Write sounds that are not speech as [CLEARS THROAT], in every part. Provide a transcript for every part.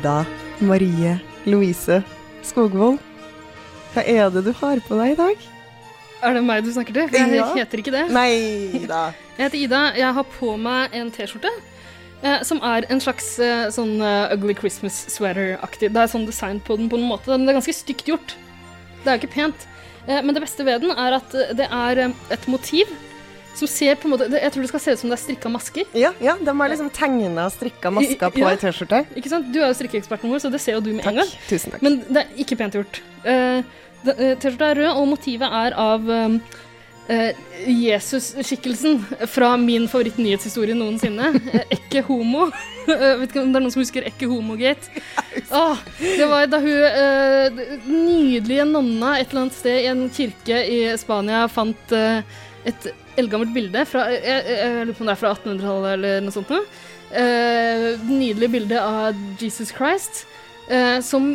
Ida Marie Louise Skogvold. Hva er det du har på deg i dag? Er det meg du snakker til? Jeg Ja. heter ikke det. Nei da. [LAUGHS] Jeg heter Ida. Jeg har på meg en T-skjorte. Eh, som er en slags eh, sånn uh, Ugly Christmas sweater-aktig. Det er sånn design på den på en måte. Men det er ganske stygt gjort. Det er jo ikke pent. Eh, men det beste ved den er at det er eh, et motiv som ser på en måte Jeg tror det skal se ut som det er strikka masker. Ja, ja, de har liksom tegna strikka masker på Ja. ei T-skjorte. Ikke sant? Du er jo strikkeeksperten vår, så det ser jo du med en gang. Tusen takk. Men det er ikke pent gjort. Uh, T-skjorta er rød, og motivet er av um, uh, Jesus-skikkelsen fra min favorittnyhetshistorie noensinne. Ekke homo. Uh, [LAUGHS] vet ikke om det er noen som husker Ekke homogate? Oh, [LAUGHS] det var da hun uh, nydelige nonna et eller annet sted i en kirke i Spania fant et eldgammelt bilde fra Jeg, jeg, lurer på om det er fra 1800-tallet eller noe sånt Uh, Eh, nydelig bilde av Jesus Christ. Uh, som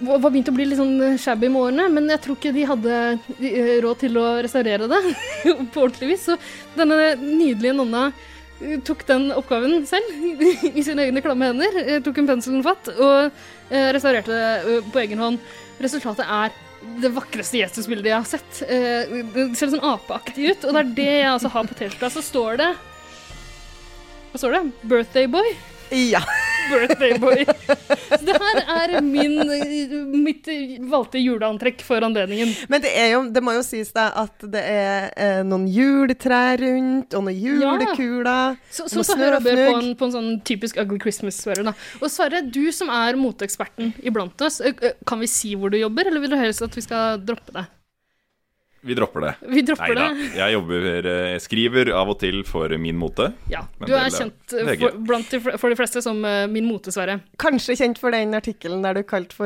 var begynt å bli litt sånn shabby med årene, men jeg tror ikke de hadde eh, råd til å restaurere det [LAUGHS] på ordentlig vis. Så denne nydelige nonna tok den oppgaven selv [LAUGHS] i sine egne klamme hender. Tok en penselen fatt og restaurerte det på egen hånd. Resultatet er det vakreste Jesus-bildet jeg har sett. Eh, Det ser litt sånn apeaktig ut, og det er det jeg altså har på T-skjorta. Så står det Hva står det? Birthday boy? Ja. Birthday boy. [LAUGHS] Så det her er min, mitt valgte juleantrekk for anledningen. Men det, er jo, det må jo sies da at det er eh, noen juletrær rundt, og noen julekuler. Så, så, så hører få på, en, på en sånn typisk Ugly Christmas-Sverre, da. Og Sverre, du som er moteeksperten iblant oss, kan vi si hvor du jobber, eller vil du helst at vi skal droppe det? Vi dropper det. Vi dropper Neida. det. [LAUGHS] Jeg jobber, eh, skriver av og til for Min Mote. Ja, Du er kjent for, blant de, for de fleste som ø, min mote-Sverre. Kanskje kjent for den artikkelen der du kalte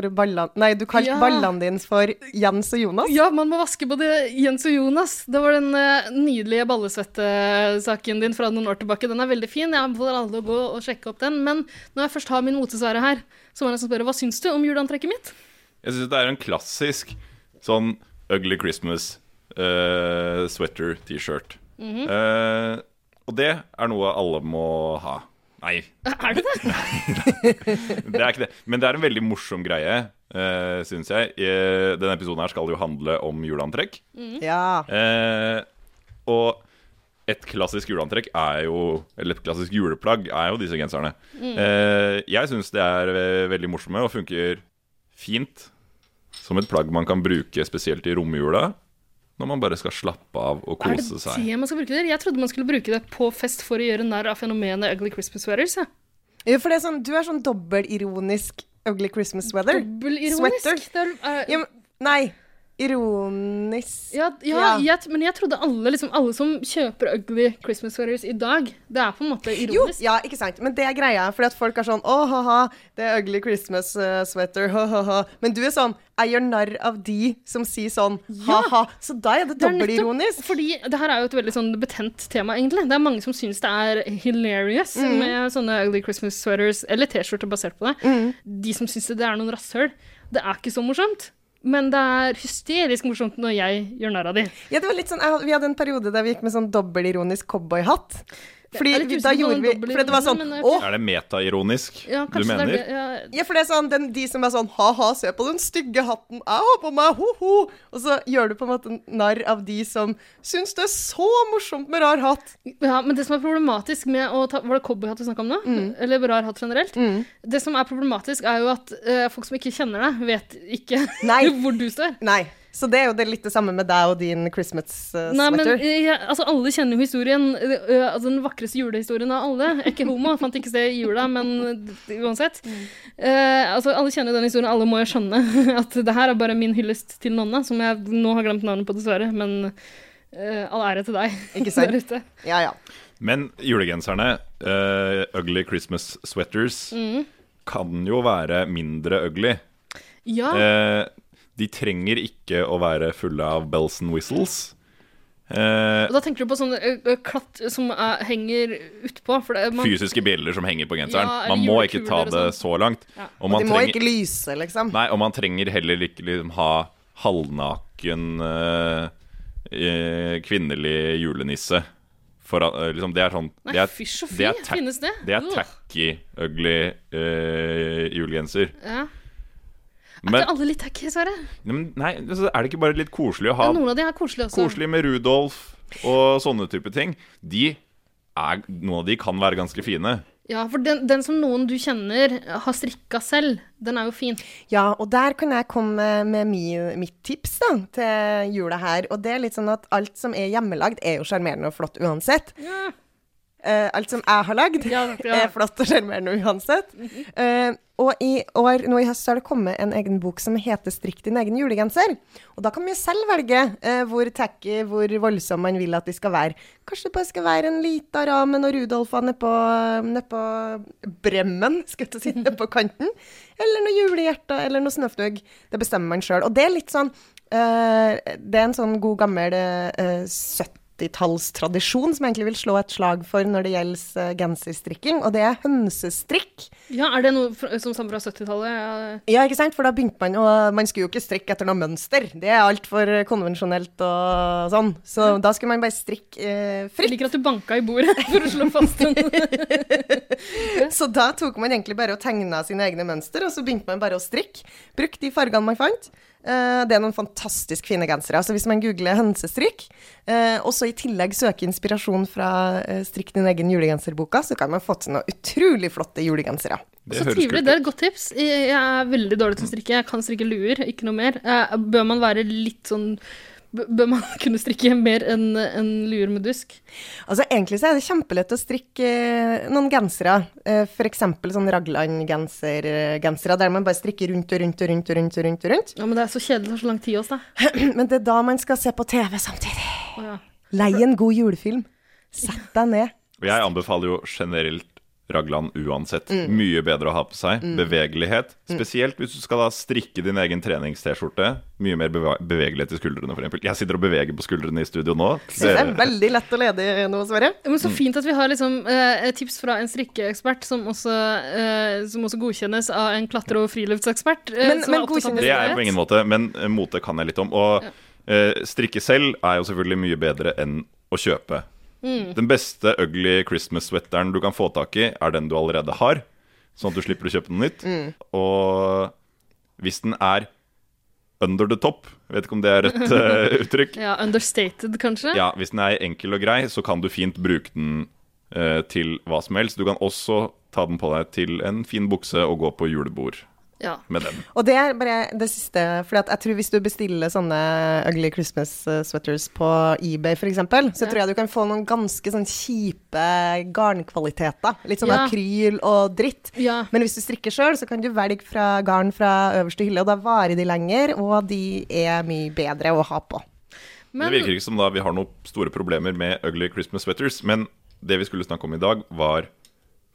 Nei, Ja. ballene dine for Jens og Jonas. Ja, man må vaske både Jens og Jonas. Det var den eh, nydelige ballesvettesaken din fra noen år tilbake. Den er veldig fin. Jeg anbefaler alle å gå og sjekke opp den. Men når jeg først har min motesvære her, så må jeg spørre hva syns du om juleantrekket mitt? Jeg syns det er en klassisk sånn Ugly Christmas eh, sweater T-shirt. Mm -hmm. uh, og det er noe alle må ha. Nei, [LAUGHS] Er det det? det er ikke det. Men det er en veldig morsom greie, uh, syns jeg. Eh, denne episoden her skal jo handle om juleantrekk. Ja. Eh, og et klassisk juleantrekk er jo Eller et klassisk juleplagg er jo disse genserne. Eh, jeg syns det er eh, veldig morsomme og funker fint som et plagg man kan bruke spesielt i romjula. Når man bare skal slappe av og kose seg. Er det det man skal bruke det? Jeg trodde man skulle bruke det på fest for å gjøre narr av fenomenet Ugly Christmas Sweaters. Ja. Ja, for det er sånn, du er sånn dobbeltironisk Ugly Christmas weather. Dobbelironisk. Sweater. Er, er, Ja, men, nei, ironisk Ja, ja, Ja. Jeg, men jeg trodde alle, liksom, alle som kjøper ugly Christmas sweaters i dag, det er på en måte Jo, ironisk. ja, ikke sant. Men det er greia. Fordi at folk er sånn Å, ha-ha, det er ugly Christmas eh, sweater, ha-ha-ha. Men du er sånn Jeg gjør narr av de som sier sånn ha-ha. Så da er det dobbeltironisk. Fordi det her er jo et veldig sånn betent tema, egentlig. Det er mange som syns det er hilarious Mm. med sånne ugly Christmas sweaters, eller T-skjorter basert på det. Mm. De som syns det er noen rasshøl. Det er ikke så morsomt. Men det er hysterisk morsomt når jeg gjør narr av de. Ja, det var litt sånn, Vi hadde en periode der vi gikk med sånn dobbelironisk cowboyhatt. Fordi da gjorde vi For det var sånn dobbelironiske, Å, Er det metaironisk Ja, du mener? det er det. Ja, Ja, for det er sånn, den, de som er sånn ha-ha, se på den stygge hatten jeg har på meg, ho-ho. Og så gjør du på en måte narr av de som syns det er så morsomt med rar hatt. Ja, men det som er problematisk med å ta Var det cowboyhatt vi snakka om nå? Mm. Eller rar hatt generelt? Det som er problematisk, er jo at uh, folk som ikke kjenner deg, vet ikke [LAUGHS] hvor du står. Nei. Så det er jo det litt det samme med deg og din Christmas-sweater. Nei, men sweater. eh, jeg, altså, alle kjenner jo historien. eh, altså, den vakreste julehistorien av alle. Jeg er ikke homo, fant ikke sted i jula, men uansett. uansett. Uh, altså, alle kjenner den historien. Alle må jo skjønne [LAUGHS] at det her er bare min hyllest til Nonna, som jeg nå har glemt navnet på, dessverre. Men uh, all ære til deg Ikke [LAUGHS] sant? der ute. Ja, ja. Men julegenserne, uh, ugly Christmas sweaters, Mm. kan jo være mindre ugly. Ja. Eh, de trenger ikke å være fulle av bells and whistles. Eh, Og da tenker du på sånne klatt som er, henger utpå? For det, man, fysiske bjeller som henger på genseren. Ja, man må ikke ta det sånn. så langt. Ja. Og Og man de må trenger, ikke lyse, liksom. nei, og man trenger heller ikke liksom, ha halvnaken eh, kvinnelig julenisse For, at, eh, liksom, det er sånn Nei, det er, fysj og fy, det er tack- finnes det? Det er tacky, ugly eh, julegenser. Ja. Er ikke alle litt tacky, Sverre? nei, altså, er det ikke bare litt koselig å ha noen av de er koselige også. Koselig med Rudolf og sånne type ting. De er, noen av de kan være ganske fine. Ja, for den, den som noen du kjenner har strikka selv, den er jo fin. Ja, og der kan jeg komme med, mi, mitt tips da, til jula her. Og det er litt sånn at alt som er hjemmelagd, er jo sjarmerende og flott uansett. Ja. Uh, alt som jeg har lagd, Ja, ja. er flott og sjarmerende uansett. Eh, og i år, nå i høst, så har det kommet en egen bok som heter 'Strikk din egen julegenser'. Og da kan man jo selv velge eh, hvor tacky, hvor voldsom man vil at de skal være. Kanskje det bare skal være en lita ramen og Rudolfa nedpå ned på bremmen, skal jeg si, [LAUGHS] nedpå kanten. Eller noe julehjerter, eller noe snøfnugg. Det bestemmer man sjøl. Og det er litt sånn eh, Det er en sånn god gammel eh, 70-tallstradisjon som egentlig vil slå et slag for når det gjelder eh, genserstrikking, og det er hønsestrikk. Ja, er det noe fra, som stammer fra 70-tallet? Ja. Ja, ikke sant? For da begynte man å Man skulle jo ikke strikke etter noe mønster. Det er altfor konvensjonelt og sånn. Så da skulle man bare strikke eh, Jeg liker at du banka i bordet [LAUGHS] for å slå fast den. [LAUGHS] Så da tok man egentlig bare og tegna sine egne mønster, og så begynte man bare å strikke. Brukte de fargene man fant. Eh, det er noen fantastisk fine gensere. Altså hvis man googler hønsestrikk, eh, og så i tillegg søker inspirasjon fra eh, Strikk din egen julegenserboka, så kan man få til noen utrolig flotte julegensere. Det Så trivelig. Det er et godt tips. Jeg er veldig dårlig til å strikke. Jeg kan strikke luer, ikke noe mer. Eh, Bør man være litt sånn Bør man [LAUGHS] kunne strikke mer enn en luer med dusk? Altså Egentlig så er det kjempelett å strikke eh, noen gensere. Eh, F.eks. sånn Ragland-gensere der man bare strikker rundt og rundt og rundt og rundt. og rundt, og rundt. Ja, men det er så kjedelig, det tar så lang tid også, da. [CLEARS THROAT] Men det er da man skal se på TV samtidig. Oh, ja. Lei en god julefilm. Sett deg ned. Og jeg anbefaler jo generelt raglan uansett. Mye bedre å ha på seg. Bevegelighet. Spesielt hvis du skal da strikke din egen trenings-T-skjorte. Mye mer beve bevegelighet i skuldrene, f.eks. Jeg sitter og beveger på skuldrene i studio nå. Det er veldig lett å lede nå, Sverre. Men så fint at vi har liksom, eh, tips fra en strikkeekspert som også, eh, som også godkjennes av en klatre- og friluftsekspert. eh, Men- som men er Det er jeg på ingen måte, men mote kan jeg litt om. Og eh, strikke selv er jo selvfølgelig mye bedre enn å kjøpe. Den beste ugly Christmas-sweateren du kan få tak i, er den du allerede har. Sånn at du slipper å kjøpe noe nytt. Og hvis den er under the top, vet ikke om det er et uh, [LAUGHS] uttrykk Ja, understated, kanskje? Ja, Hvis den er enkel og grei, så kan du fint bruke den uh, til hva som helst. Du kan også ta den på deg til en fin bukse og gå på julebord Ja. med den. Og det er bare det siste, for jeg tror hvis du bestiller sånne ugly Christmas eh, sweaters på eBay f.eks., så Ja. tror jeg du kan få noen ganske sånn kjipe garnkvaliteter. Litt sånn Ja. akryl og dritt. Ja. Men hvis du strikker sjøl, så kan du velge fra garn fra øverste hylle, og da varer de lenger, og de er mye bedre å ha på. Men, Det virker ikke som da vi har noen store problemer med ugly Christmas sweaters, men det vi skulle snakke om i dag, var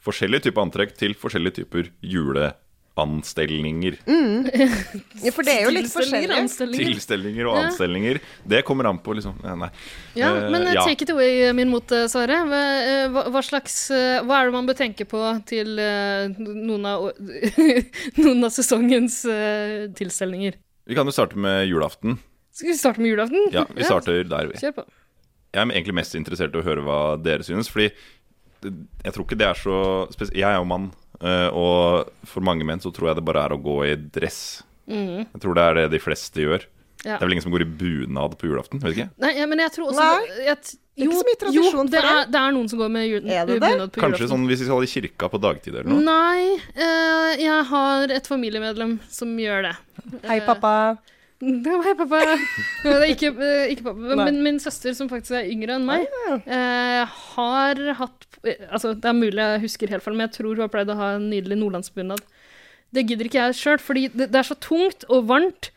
forskjellige typer antrekk til forskjellige typer juleanstelninger. [LAUGHS] Ja, for det er jo litt forskjellig. Tilstelninger og Ja. anstelninger. Det kommer an på liksom Nei. Ja, Eh, men eh, ja. take it away, min mot, eh, Sverre. Hva, eh, hva, slags eh, Hva er det man bør tenke på til eh, noen, av, [LAUGHS] noen av sesongens uh, tilstelninger? Vi kan jo starte med julaften. Skal vi starte med julaften? Ja, vi starter der. vi. Kjør på. Jeg er egentlig mest interessert i å høre hva dere synes, fordi jeg tror ikke det er så Jeg er jo mann, eh, og for mange menn så tror jeg det bare er å gå i dress. Jeg tror det er det de fleste gjør. Mm. Ja. Det er vel ingen som går i bunad på julaften? vet ikke Nei, ja, men jeg tror også Nei, jeg, det er ikke så mye tradisjon jo, for det. Er, det er noen som går med jul, Er det det? bunad på Kanskje sånn hvis vi skal i kirka på dagtid eller noe? Nei, uh, jeg har et familiemedlem som gjør det. Hei, pappa. [LAUGHS] Hei, pappa. Det er ikke, eh, ikke pappa. [LAUGHS] Men min søster, som faktisk er yngre enn meg, eh, har hatt eh, Altså, det er mulig jeg husker helt feil, men jeg tror hun har pleid å ha en nydelig nordlandsbunad. Det gidder ikke jeg sjøl, fordi det, det er så tungt og varmt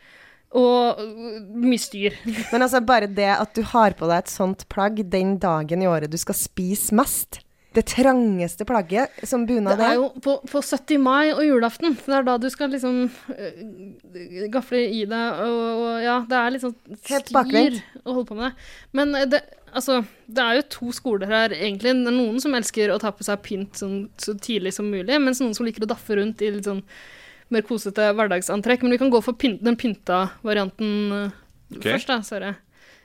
og øh, mye styr. Men altså, bare det at du har på deg et sånt plagg den dagen i året du skal spise mest. Det trangeste plagget som bunad Det er er. jo på, på 70. mai og julaften. Det er da du skal liksom uh, gafle i deg og, og Ja, det er sånn styr å holde på med det. Men eh, det, altså, det er jo to skoler her, egentlig. Det er noen som elsker å ta på seg pynt sånn, så tidlig som mulig, mens noen som liker å daffe rundt i litt sånn mer kosete hverdagsantrekk. Men vi kan gå for pynt, den pynta varianten øh, Ok. først, da, Sverre.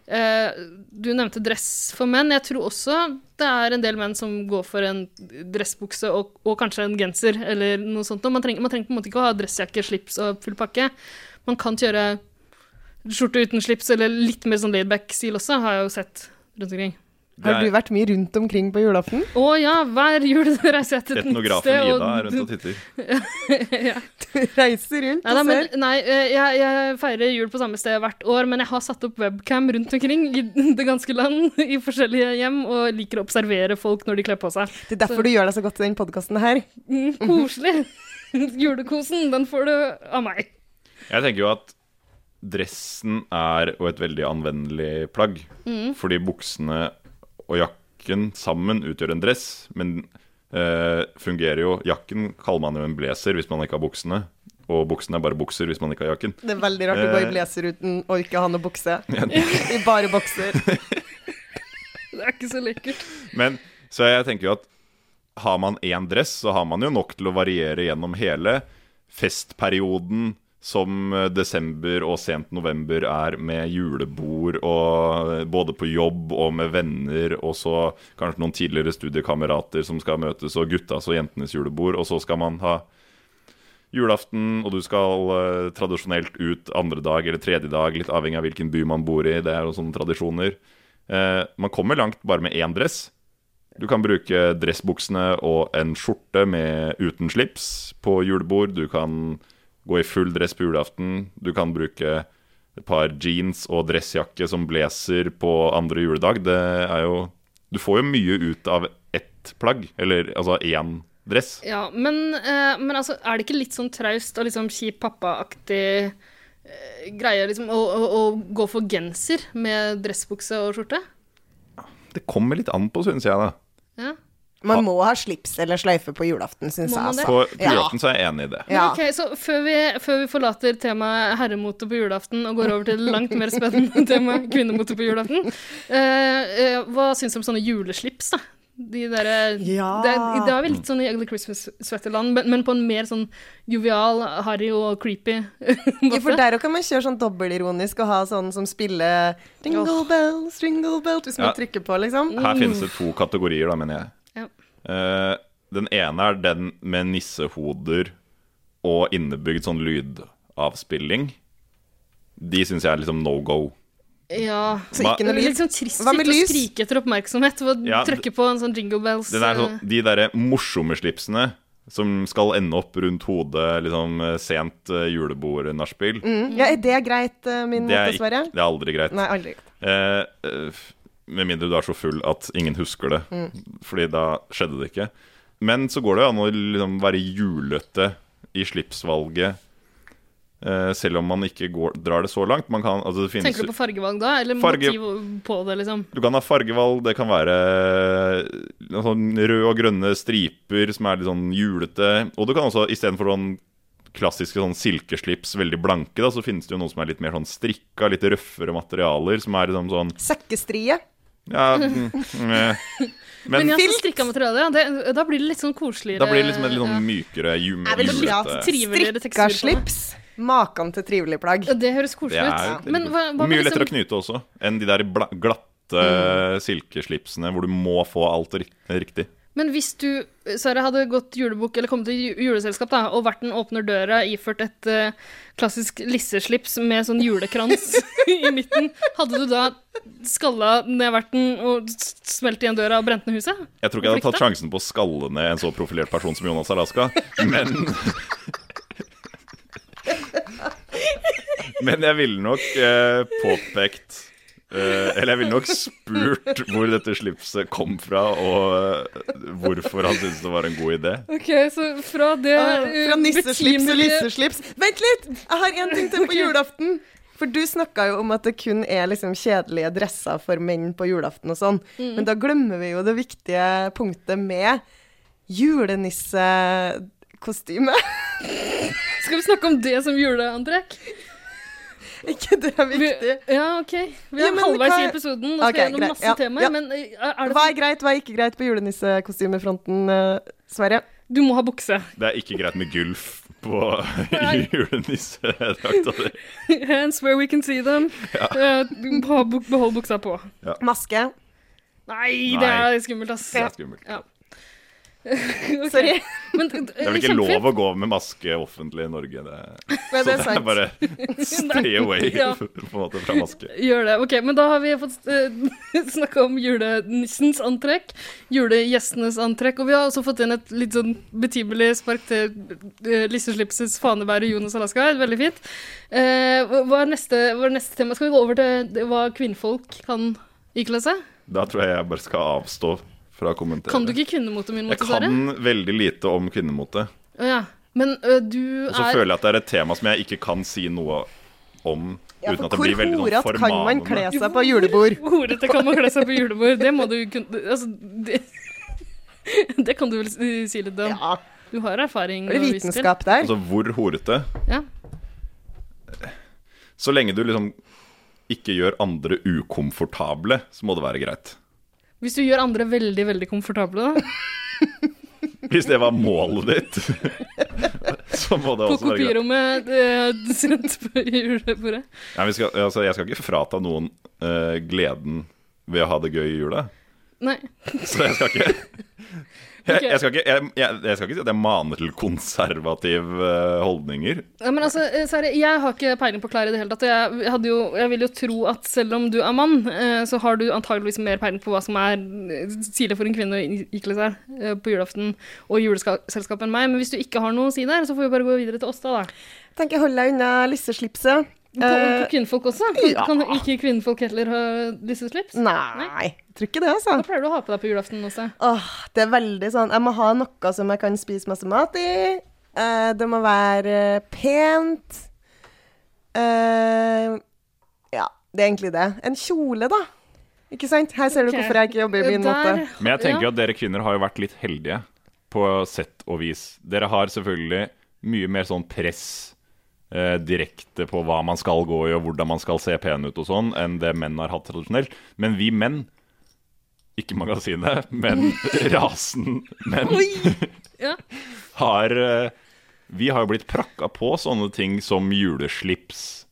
Eh, du nevnte dress for menn. Jeg tror også det er en del menn som går for en dressbukse og, og kanskje en genser eller noe sånt. Man, trenger, man trenger på en måte ikke å ha dressjakke, slips og full pakke. Man kan kjøre skjorte uten slips eller litt mer sånn laidback-stil også, har jeg jo sett rundt omkring. Har du vært mye rundt omkring på julaften? Å ja, hver jul [LAUGHS] reiser jeg til et nytt etnografen sted. Ida er rundt og titter. [LAUGHS] ja. Du reiser rundt ja, da, og men, ser. nei jeg, jeg feirer jul på samme sted hvert år, men jeg har satt opp webcam rundt omkring i [LAUGHS] det ganske land, i forskjellige hjem, og liker å observere folk når de kler på seg. Det er derfor du gjør deg så godt i den podkasten her. Mm, koselig. Julekosen, den får du av meg. Jeg tenker jo at dressen er jo et veldig anvendelig plagg. Fordi buksene og jakken sammen utgjør en dress, men eh, fungerer jo Jakken kaller man jo en blazer hvis man ikke har buksene. Og buksene er bare bukser hvis man ikke har jakken. Det er veldig rart å gå i Eh. blazer uten å ikke ha noe bukse. [LAUGHS] I bare bokser. [LAUGHS] Det er ikke så lekkert. Men så jeg tenker jo at har man én dress, så har man jo nok til å variere gjennom hele festperioden som eh, desember og sent november er med julebord og eh, både på jobb og med venner, og så kanskje noen tidligere studiekamerater som skal møtes, og guttas og jentenes julebord, og så skal man ha julaften, og du skal eh, tradisjonelt ut andre dag eller tredje dag, litt avhengig av hvilken by man bor i. Det er jo sånne tradisjoner. Eh, man kommer langt bare med én dress. Du kan bruke dressbuksene og en skjorte med, uten slips på julebord. Du kan gå i full dress på julaften. Du kan bruke et par jeans og dressjakke som blazer på andre juledag. Det er jo Du får jo mye ut av ett plagg, eller altså én dress. Ja, men, eh, men altså, er det ikke litt sånn traust og liksom kjip pappa-aktig eh, greie liksom, å, å, å gå for genser med dressbukse og skjorte? Det kommer litt an på, syns jeg, da. Ja. Man må ha slips eller sløyfe på julaften, syns jeg. Altså. På på Ja. julaften så er jeg enig i det. Ja. ok, så før vi, før vi forlater temaet herremote på julaften og går over til det langt mer spennende [LAUGHS] temaet kvinnemote på julaften, eh, eh, hva syns du om sånne juleslips, da? De derre Ja. det, er- det er vel litt sånn i Ugly Christmas-sweaterland, men, men på en mer sånn jovial, harry og creepy [LAUGHS] Ja, for der kan man kjøre sånn dobbeltironisk og ha sånn som spiller Jingle bells, jingle bells, hvis man Ja. trykker på, liksom. Her finnes det to kategorier, da, mener jeg. Ja. Eh, den ene er den med nissehoder og innebygd sånn lydavspilling. De syns jeg er liksom no go. Ja. Så ikke noe er lyd. litt sånn trist Hva med å skrike etter oppmerksomhet ved å Ja, trykke på en sånn jingle bells. Den er sånn, eh, de derre morsomme slipsene som skal ende opp rundt hodet liksom eh, sent julebord-nachspiel. Mm. Ja, er det greit, eh, min Det, er måte, Sverre? det er aldri greit. Nei, aldri. Eh, eh, med mindre du er så full at ingen husker det. Fordi da skjedde det ikke. Men så går det jo an å liksom være julete i slipsvalget. eh, selv om man ikke går, drar det så langt. Man kan, altså det finnes, Tenker du på fargevalg da, eller Farge- motiv på det, liksom? Du kan ha fargevalg, det kan være noe sånn røde og grønne striper som er litt sånn julete. Og du kan også, istedenfor sånn klassiske sånn silkeslips, veldig blanke, da, så finnes det jo noe som er litt mer sånn strikka, litt røffere materialer, som er liksom sånn Sekkestrie. Ja mm, eh. [LAUGHS] Men, Men ja, så strikka materiale, ja. Det, da blir det litt sånn koseligere. da blir det liksom et litt sånn mykere, Er julete det. Strikka-slips. Maken til trivelig plagg. Det høres koselig ut. Men hva, hva mye lettere å liksom, knyte også enn de der glatte Mm. silkeslipsene hvor du må få alt riktig. Men hvis du, Sara, hadde gått julebok, eller kommet til juleselskap da, og verten åpner døra iført et uh, klassisk lisseslips med sånn julekrans [LAUGHS] i midten, hadde du da skalla ned verten og smelt igjen døra og brent ned huset? Jeg tror ikke jeg hadde tatt sjansen på å skalle ned en så profilert person som Jonas Alaska, men [LAUGHS] [LAUGHS] Men jeg ville nok uh, påpekt eh, Eller jeg ville nok spurt hvor dette slipset kom fra, og eh, hvorfor han syntes det var en god idé. Ok, så fra det eh, Fra nisseslips og lisseslips. Vent litt! Jeg har én ting til på julaften. For du snakka jo om at det kun er liksom kjedelige dresser for menn på julaften og sånn. Mm. Men da glemmer vi jo det viktige punktet med julenissekostyme. Skal vi snakke om det som juleantrekk? [LAUGHS] ikke det er Vi, viktig? ja, ok. Vi Ja, er ja, halvveis hva- i episoden og skal jeg gjennom masse Ja, temaer. ja. Men eh, er det Hva er greit, hva er ikke greit på julenissekostymefronten, uh, Sverre? Du må ha bukse. Det er ikke greit med gulf på [LAUGHS] [LAUGHS] julenissedrakta di. Hands where we can see them. Ja. ha buk- behold buksa på. Maske. Nei, Nei. det er skummelt, ass. Det er skummelt. Ja. [LAUGHS] Ok. Sorry. Men, Det er vel ikke lov å gå med maske offentlig i Norge. Det, Men så det det er bare stay [LAUGHS] away Ja. [LAUGHS] på en måte fra maske. Gjør det. Ok, men da har vi fått uh, snakka om julenissens antrekk, julegjestenes antrekk, og vi har også fått inn et litt sånn betimelig spark til uh, Lisseslipsets fanebærer Jonas Alaska. Veldig fint. Eh, hva, er neste, hva er neste tema? Skal vi gå over til hva kvinnfolk kan ikle seg? Da tror jeg jeg bare skal avstå fra å kommentere. Kan du ikke kvinnemote min Jeg mote, Sverre? kan veldig lite om kvinnemote. Ja. Men ø, du Og så er føler jeg at det er et tema som jeg ikke kan si noe om Ja, uten for at det hvor blir veldig sånn horete kan man kle seg på julebord? Horete kan man kle seg på julebord. Det må du kunne Altså, det, det kan du vel si litt om. Ja, Du har erfaring. er vitenskap der. Altså hvor horete. Ja. Så lenge du liksom ikke gjør andre ukomfortable, så må det være greit. Hvis du gjør andre veldig, veldig komfortable, da. [LAUGHS] Hvis det var målet ditt, [LAUGHS] så må det På også være greit. kopirommet eh, på julebordet. Nei, vi skal, altså, jeg skal ikke frata noen uh, gleden ved å ha det gøy i jula. Nei. [LAUGHS] Så jeg skal ikke jeg, jeg, skal ikke, jeg, jeg, jeg skal ikke si at jeg maner til konservative eh, holdninger. Ja, men altså, eh, Sverre, jeg har ikke peiling på klær i det hele tatt. Jeg, hadde jo, jeg vil jo tro at selv om du er mann, eh, så har du antageligvis mer peiling på hva som er stilig for en kvinne å i- ikle seg på julaften og juleselskap enn meg. Men hvis du ikke har noe å si der, så får vi bare gå videre til oss, da. da. Tenker hold deg unna lisseslipset. På, kvinnefolk på kvinnfolk også? Kan, ja. kan ikke kvinnfolk heller ha disse slips? Nei, jeg tror ikke det, altså. Hva pleier du å ha på deg på julaften også? Åh, det er veldig sånn Jeg må ha noe som jeg kan spise masse mat i. Eh, det må være eh, pent. Eh, ja, det er egentlig det. En kjole, da. Ikke sant? Her ser du Ok. hvorfor jeg ikke jobber i min måte. Men jeg tenker ja. at dere kvinner har jo vært litt heldige på sett og vis. Dere har selvfølgelig mye mer sånn press eh, direkte på hva man skal gå i og hvordan man skal se pen ut og sånn, enn det menn har hatt tradisjonelt. Men vi menn, ikke magasinet, men [LAUGHS] rasen menn, [LAUGHS] Ja. har eh, Vi har jo blitt prakka på sånne ting som juleslips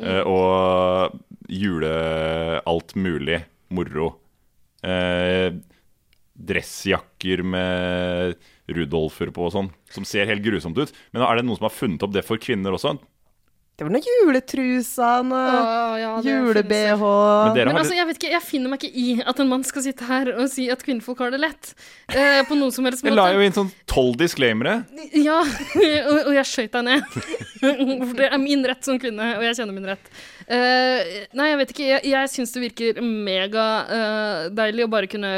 mm. og jule alt mulig moro. Eh, dressjakker med Rudolfer på og sånn, som ser helt grusomt ut. Men er det noen som har funnet opp det for kvinner også? Det var noen juletruser, noe ja, jule-BH Men Men altså, jeg vet ikke, jeg finner meg ikke i at en mann skal sitte her og si at kvinnfolk har det lett. Eh, på noen som helst måte. Jeg la jo inn sånn tolv disclaimere. Ja, [LAUGHS] og, og jeg skøyt deg ned. [LAUGHS] For det er min rett som kvinne, og jeg kjenner min rett. Eh, nei, jeg vet ikke. Jeg, jeg syns det virker megadeilig å bare kunne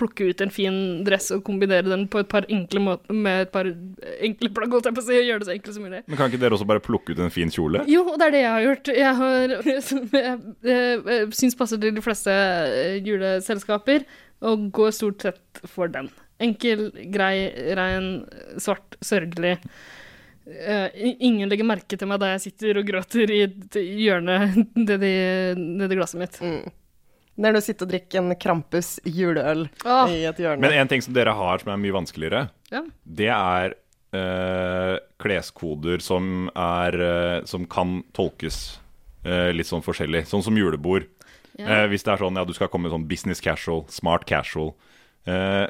plukke ut en fin dress og kombinere den på et par enkle måter med et par enkle plagg, holdt jeg på å si, og gjøre det så enkelt som mulig. Men kan ikke dere også bare plukke ut en fin kjole? Jo, og det er det jeg har gjort. Jeg har som [LAUGHS] jeg, jeg, jeg syns passer til de fleste eh, juleselskaper, og går stort sett for den. Enkel, grei, rein, svart, sørgelig. Eh, ingen legger merke til meg da jeg sitter og gråter i et hjørne [LAUGHS] nedi, nedi glasset mitt. Når du sitter og drikker en Krampus juleøl Åh. i et hjørne. Men en ting som dere har som er mye vanskeligere, Ja. det er eh, kleskoder som er eh, Som kan tolkes eh, litt sånn forskjellig. Sånn som julebord. Ja. Eh, hvis det er sånn ja, du skal komme sånn business casual, smart casual. Eh,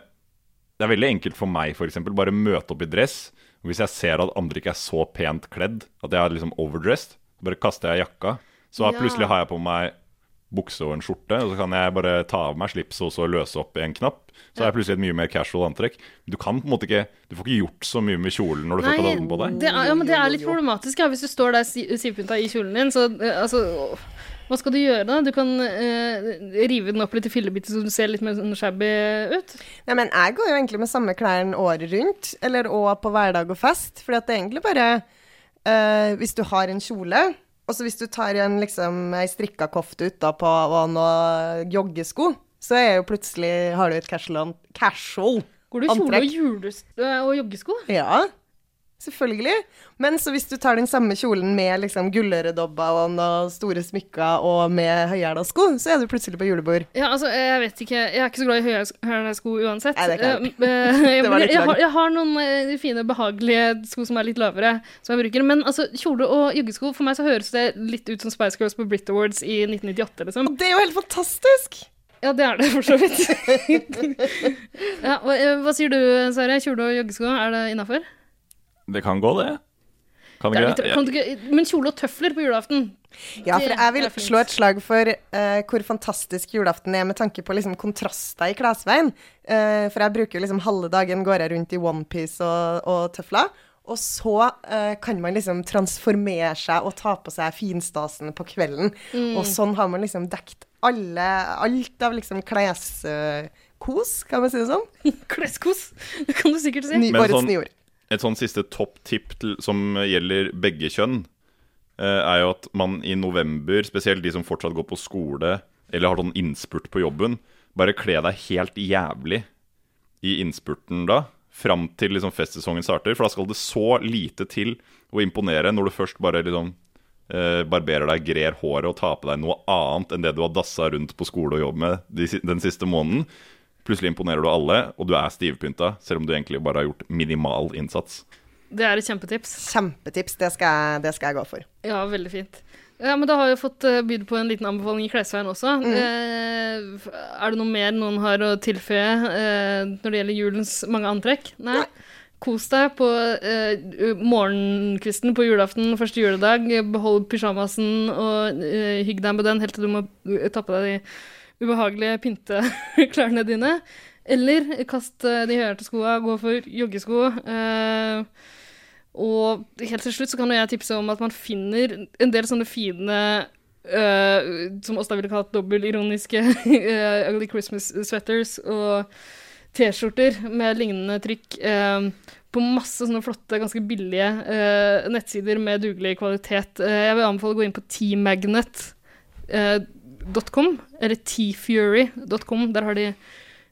det er veldig enkelt for meg, f.eks. Bare møte opp i dress. Og hvis jeg ser at andre ikke er så pent kledd, at jeg er liksom overdressed, bare kaster jeg jakka. Så Ja. plutselig har jeg på meg bukse og en skjorte, og så kan jeg bare ta av meg slipset og så løse opp en knapp. Så er jeg plutselig et mye mer casual antrekk. Du kan på en måte ikke Du får ikke gjort så mye med kjolen når du Nei, har tatt den på deg. det er, ja, men det er litt problematisk. Ja. Hvis du står der si- sivpynta i kjolen din, så eh, altså Hva skal du gjøre, da? Du kan eh, rive den opp litt i fillebiter så du ser litt mer sånn shabby ut. Nei, men jeg går jo egentlig med samme klærne året rundt, eller òg på hverdag og fest. For det er egentlig bare eh, Hvis du har en kjole, og så hvis du tar en liksom ei strikka kofte utapå og noen joggesko, så er jo plutselig Har du et casual, casual Går du i kjole og, øh, og joggesko? Ja. Selvfølgelig. Men så hvis du tar den samme kjolen med liksom gulløredobber og store smykker og med høyhæla sko, så er du plutselig på julebord. Ja, altså, jeg vet ikke Jeg er ikke så glad i høyhæla sko uansett. Nei, det er klart. eh, [LAUGHS] jeg, Det var litt jeg, har, jeg har noen eh, fine, behagelige sko som er litt lavere, som jeg bruker. Men altså, kjole og joggesko, for meg så høres det litt ut som Spice Girls på Brit Awards i 1998, liksom. Det er jo helt fantastisk! Ja, det er det for så vidt. [LAUGHS] ja, eh, hva sier du, Sverre? Kjole og joggesko, er det innafor? Det kan gå, det. Kan Det litt- kan du ikke- Men kjole og tøfler på julaften? Ja, for jeg vil slå et slag for uh, hvor fantastisk julaften er med tanke på liksom kontraster i klesveien. Uh, for jeg bruker jo liksom halve dagen går jeg rundt i onepiece og, og tøfler. Og så uh, kan man liksom transformere seg og ta på seg finstasen på kvelden. Mm. Og sånn har man liksom dekt alle, alt av liksom kleskos, kan man si det sånn? [LAUGHS] Kleskos, det kan du sikkert si. Ny, årets sånn- nyord. Et sånn siste topp-tipp som gjelder begge kjønn, eh, er jo at man i november, spesielt de som fortsatt går på skole eller har sånn innspurt på jobben, bare kle deg helt jævlig i innspurten da, fram til liksom festsesongen starter. For da skal det så lite til å imponere når du først bare liksom eh, barberer deg, grer håret og tar på deg noe annet enn det du har dassa rundt på skole og jobb med de, den siste måneden. Plutselig imponerer du alle, og du er stivpynta, selv om du egentlig bare har gjort minimal innsats. Det er et kjempetips. Kjempetips. Det skal, jeg, det skal jeg gå for. Ja, veldig fint. Ja, men da har vi fått uh, bydd på en liten anbefaling i klesveien også. Eh, er det noe mer noen har å tilføye eh, når det gjelder julens mange antrekk? Nei. Kos deg på eh, morgenkvisten på julaften, første juledag. Behold pysjamasen og eh, hygg deg med den helt til du må tappe ta på deg de ubehagelige pynteklærne [LAUGHS] dine. Eller kast eh, de høyhælte skoa, gå for joggesko. Eh, og helt til slutt så kan jo jeg tipse om at man finner en del sånne fine øh, som Åsta ville kalt dobbeltironiske øh, [LAUGHS] Ugly Christmas sweaters og T-skjorter med lignende trykk øh, på masse sånne flotte, ganske billige øh, nettsider med dugelig kvalitet. Jeg vil anbefale å gå inn på tmagnet.com, eller tfury.com. Der har de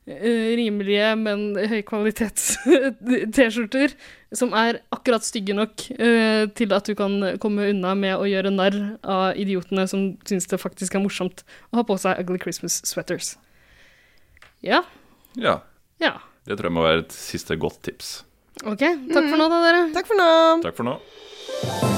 eh, rimelige, men høykvalitets [LAUGHS] T-skjorter som er akkurat stygge nok uh, til at du kan komme unna med å gjøre narr av idiotene som syns det faktisk er morsomt å ha på seg Ugly Christmas sweaters. Ja. Ja, Ja. det tror jeg må være et siste godt tips. OK. Takk for nå, da, dere. Takk for nå. Takk for nå.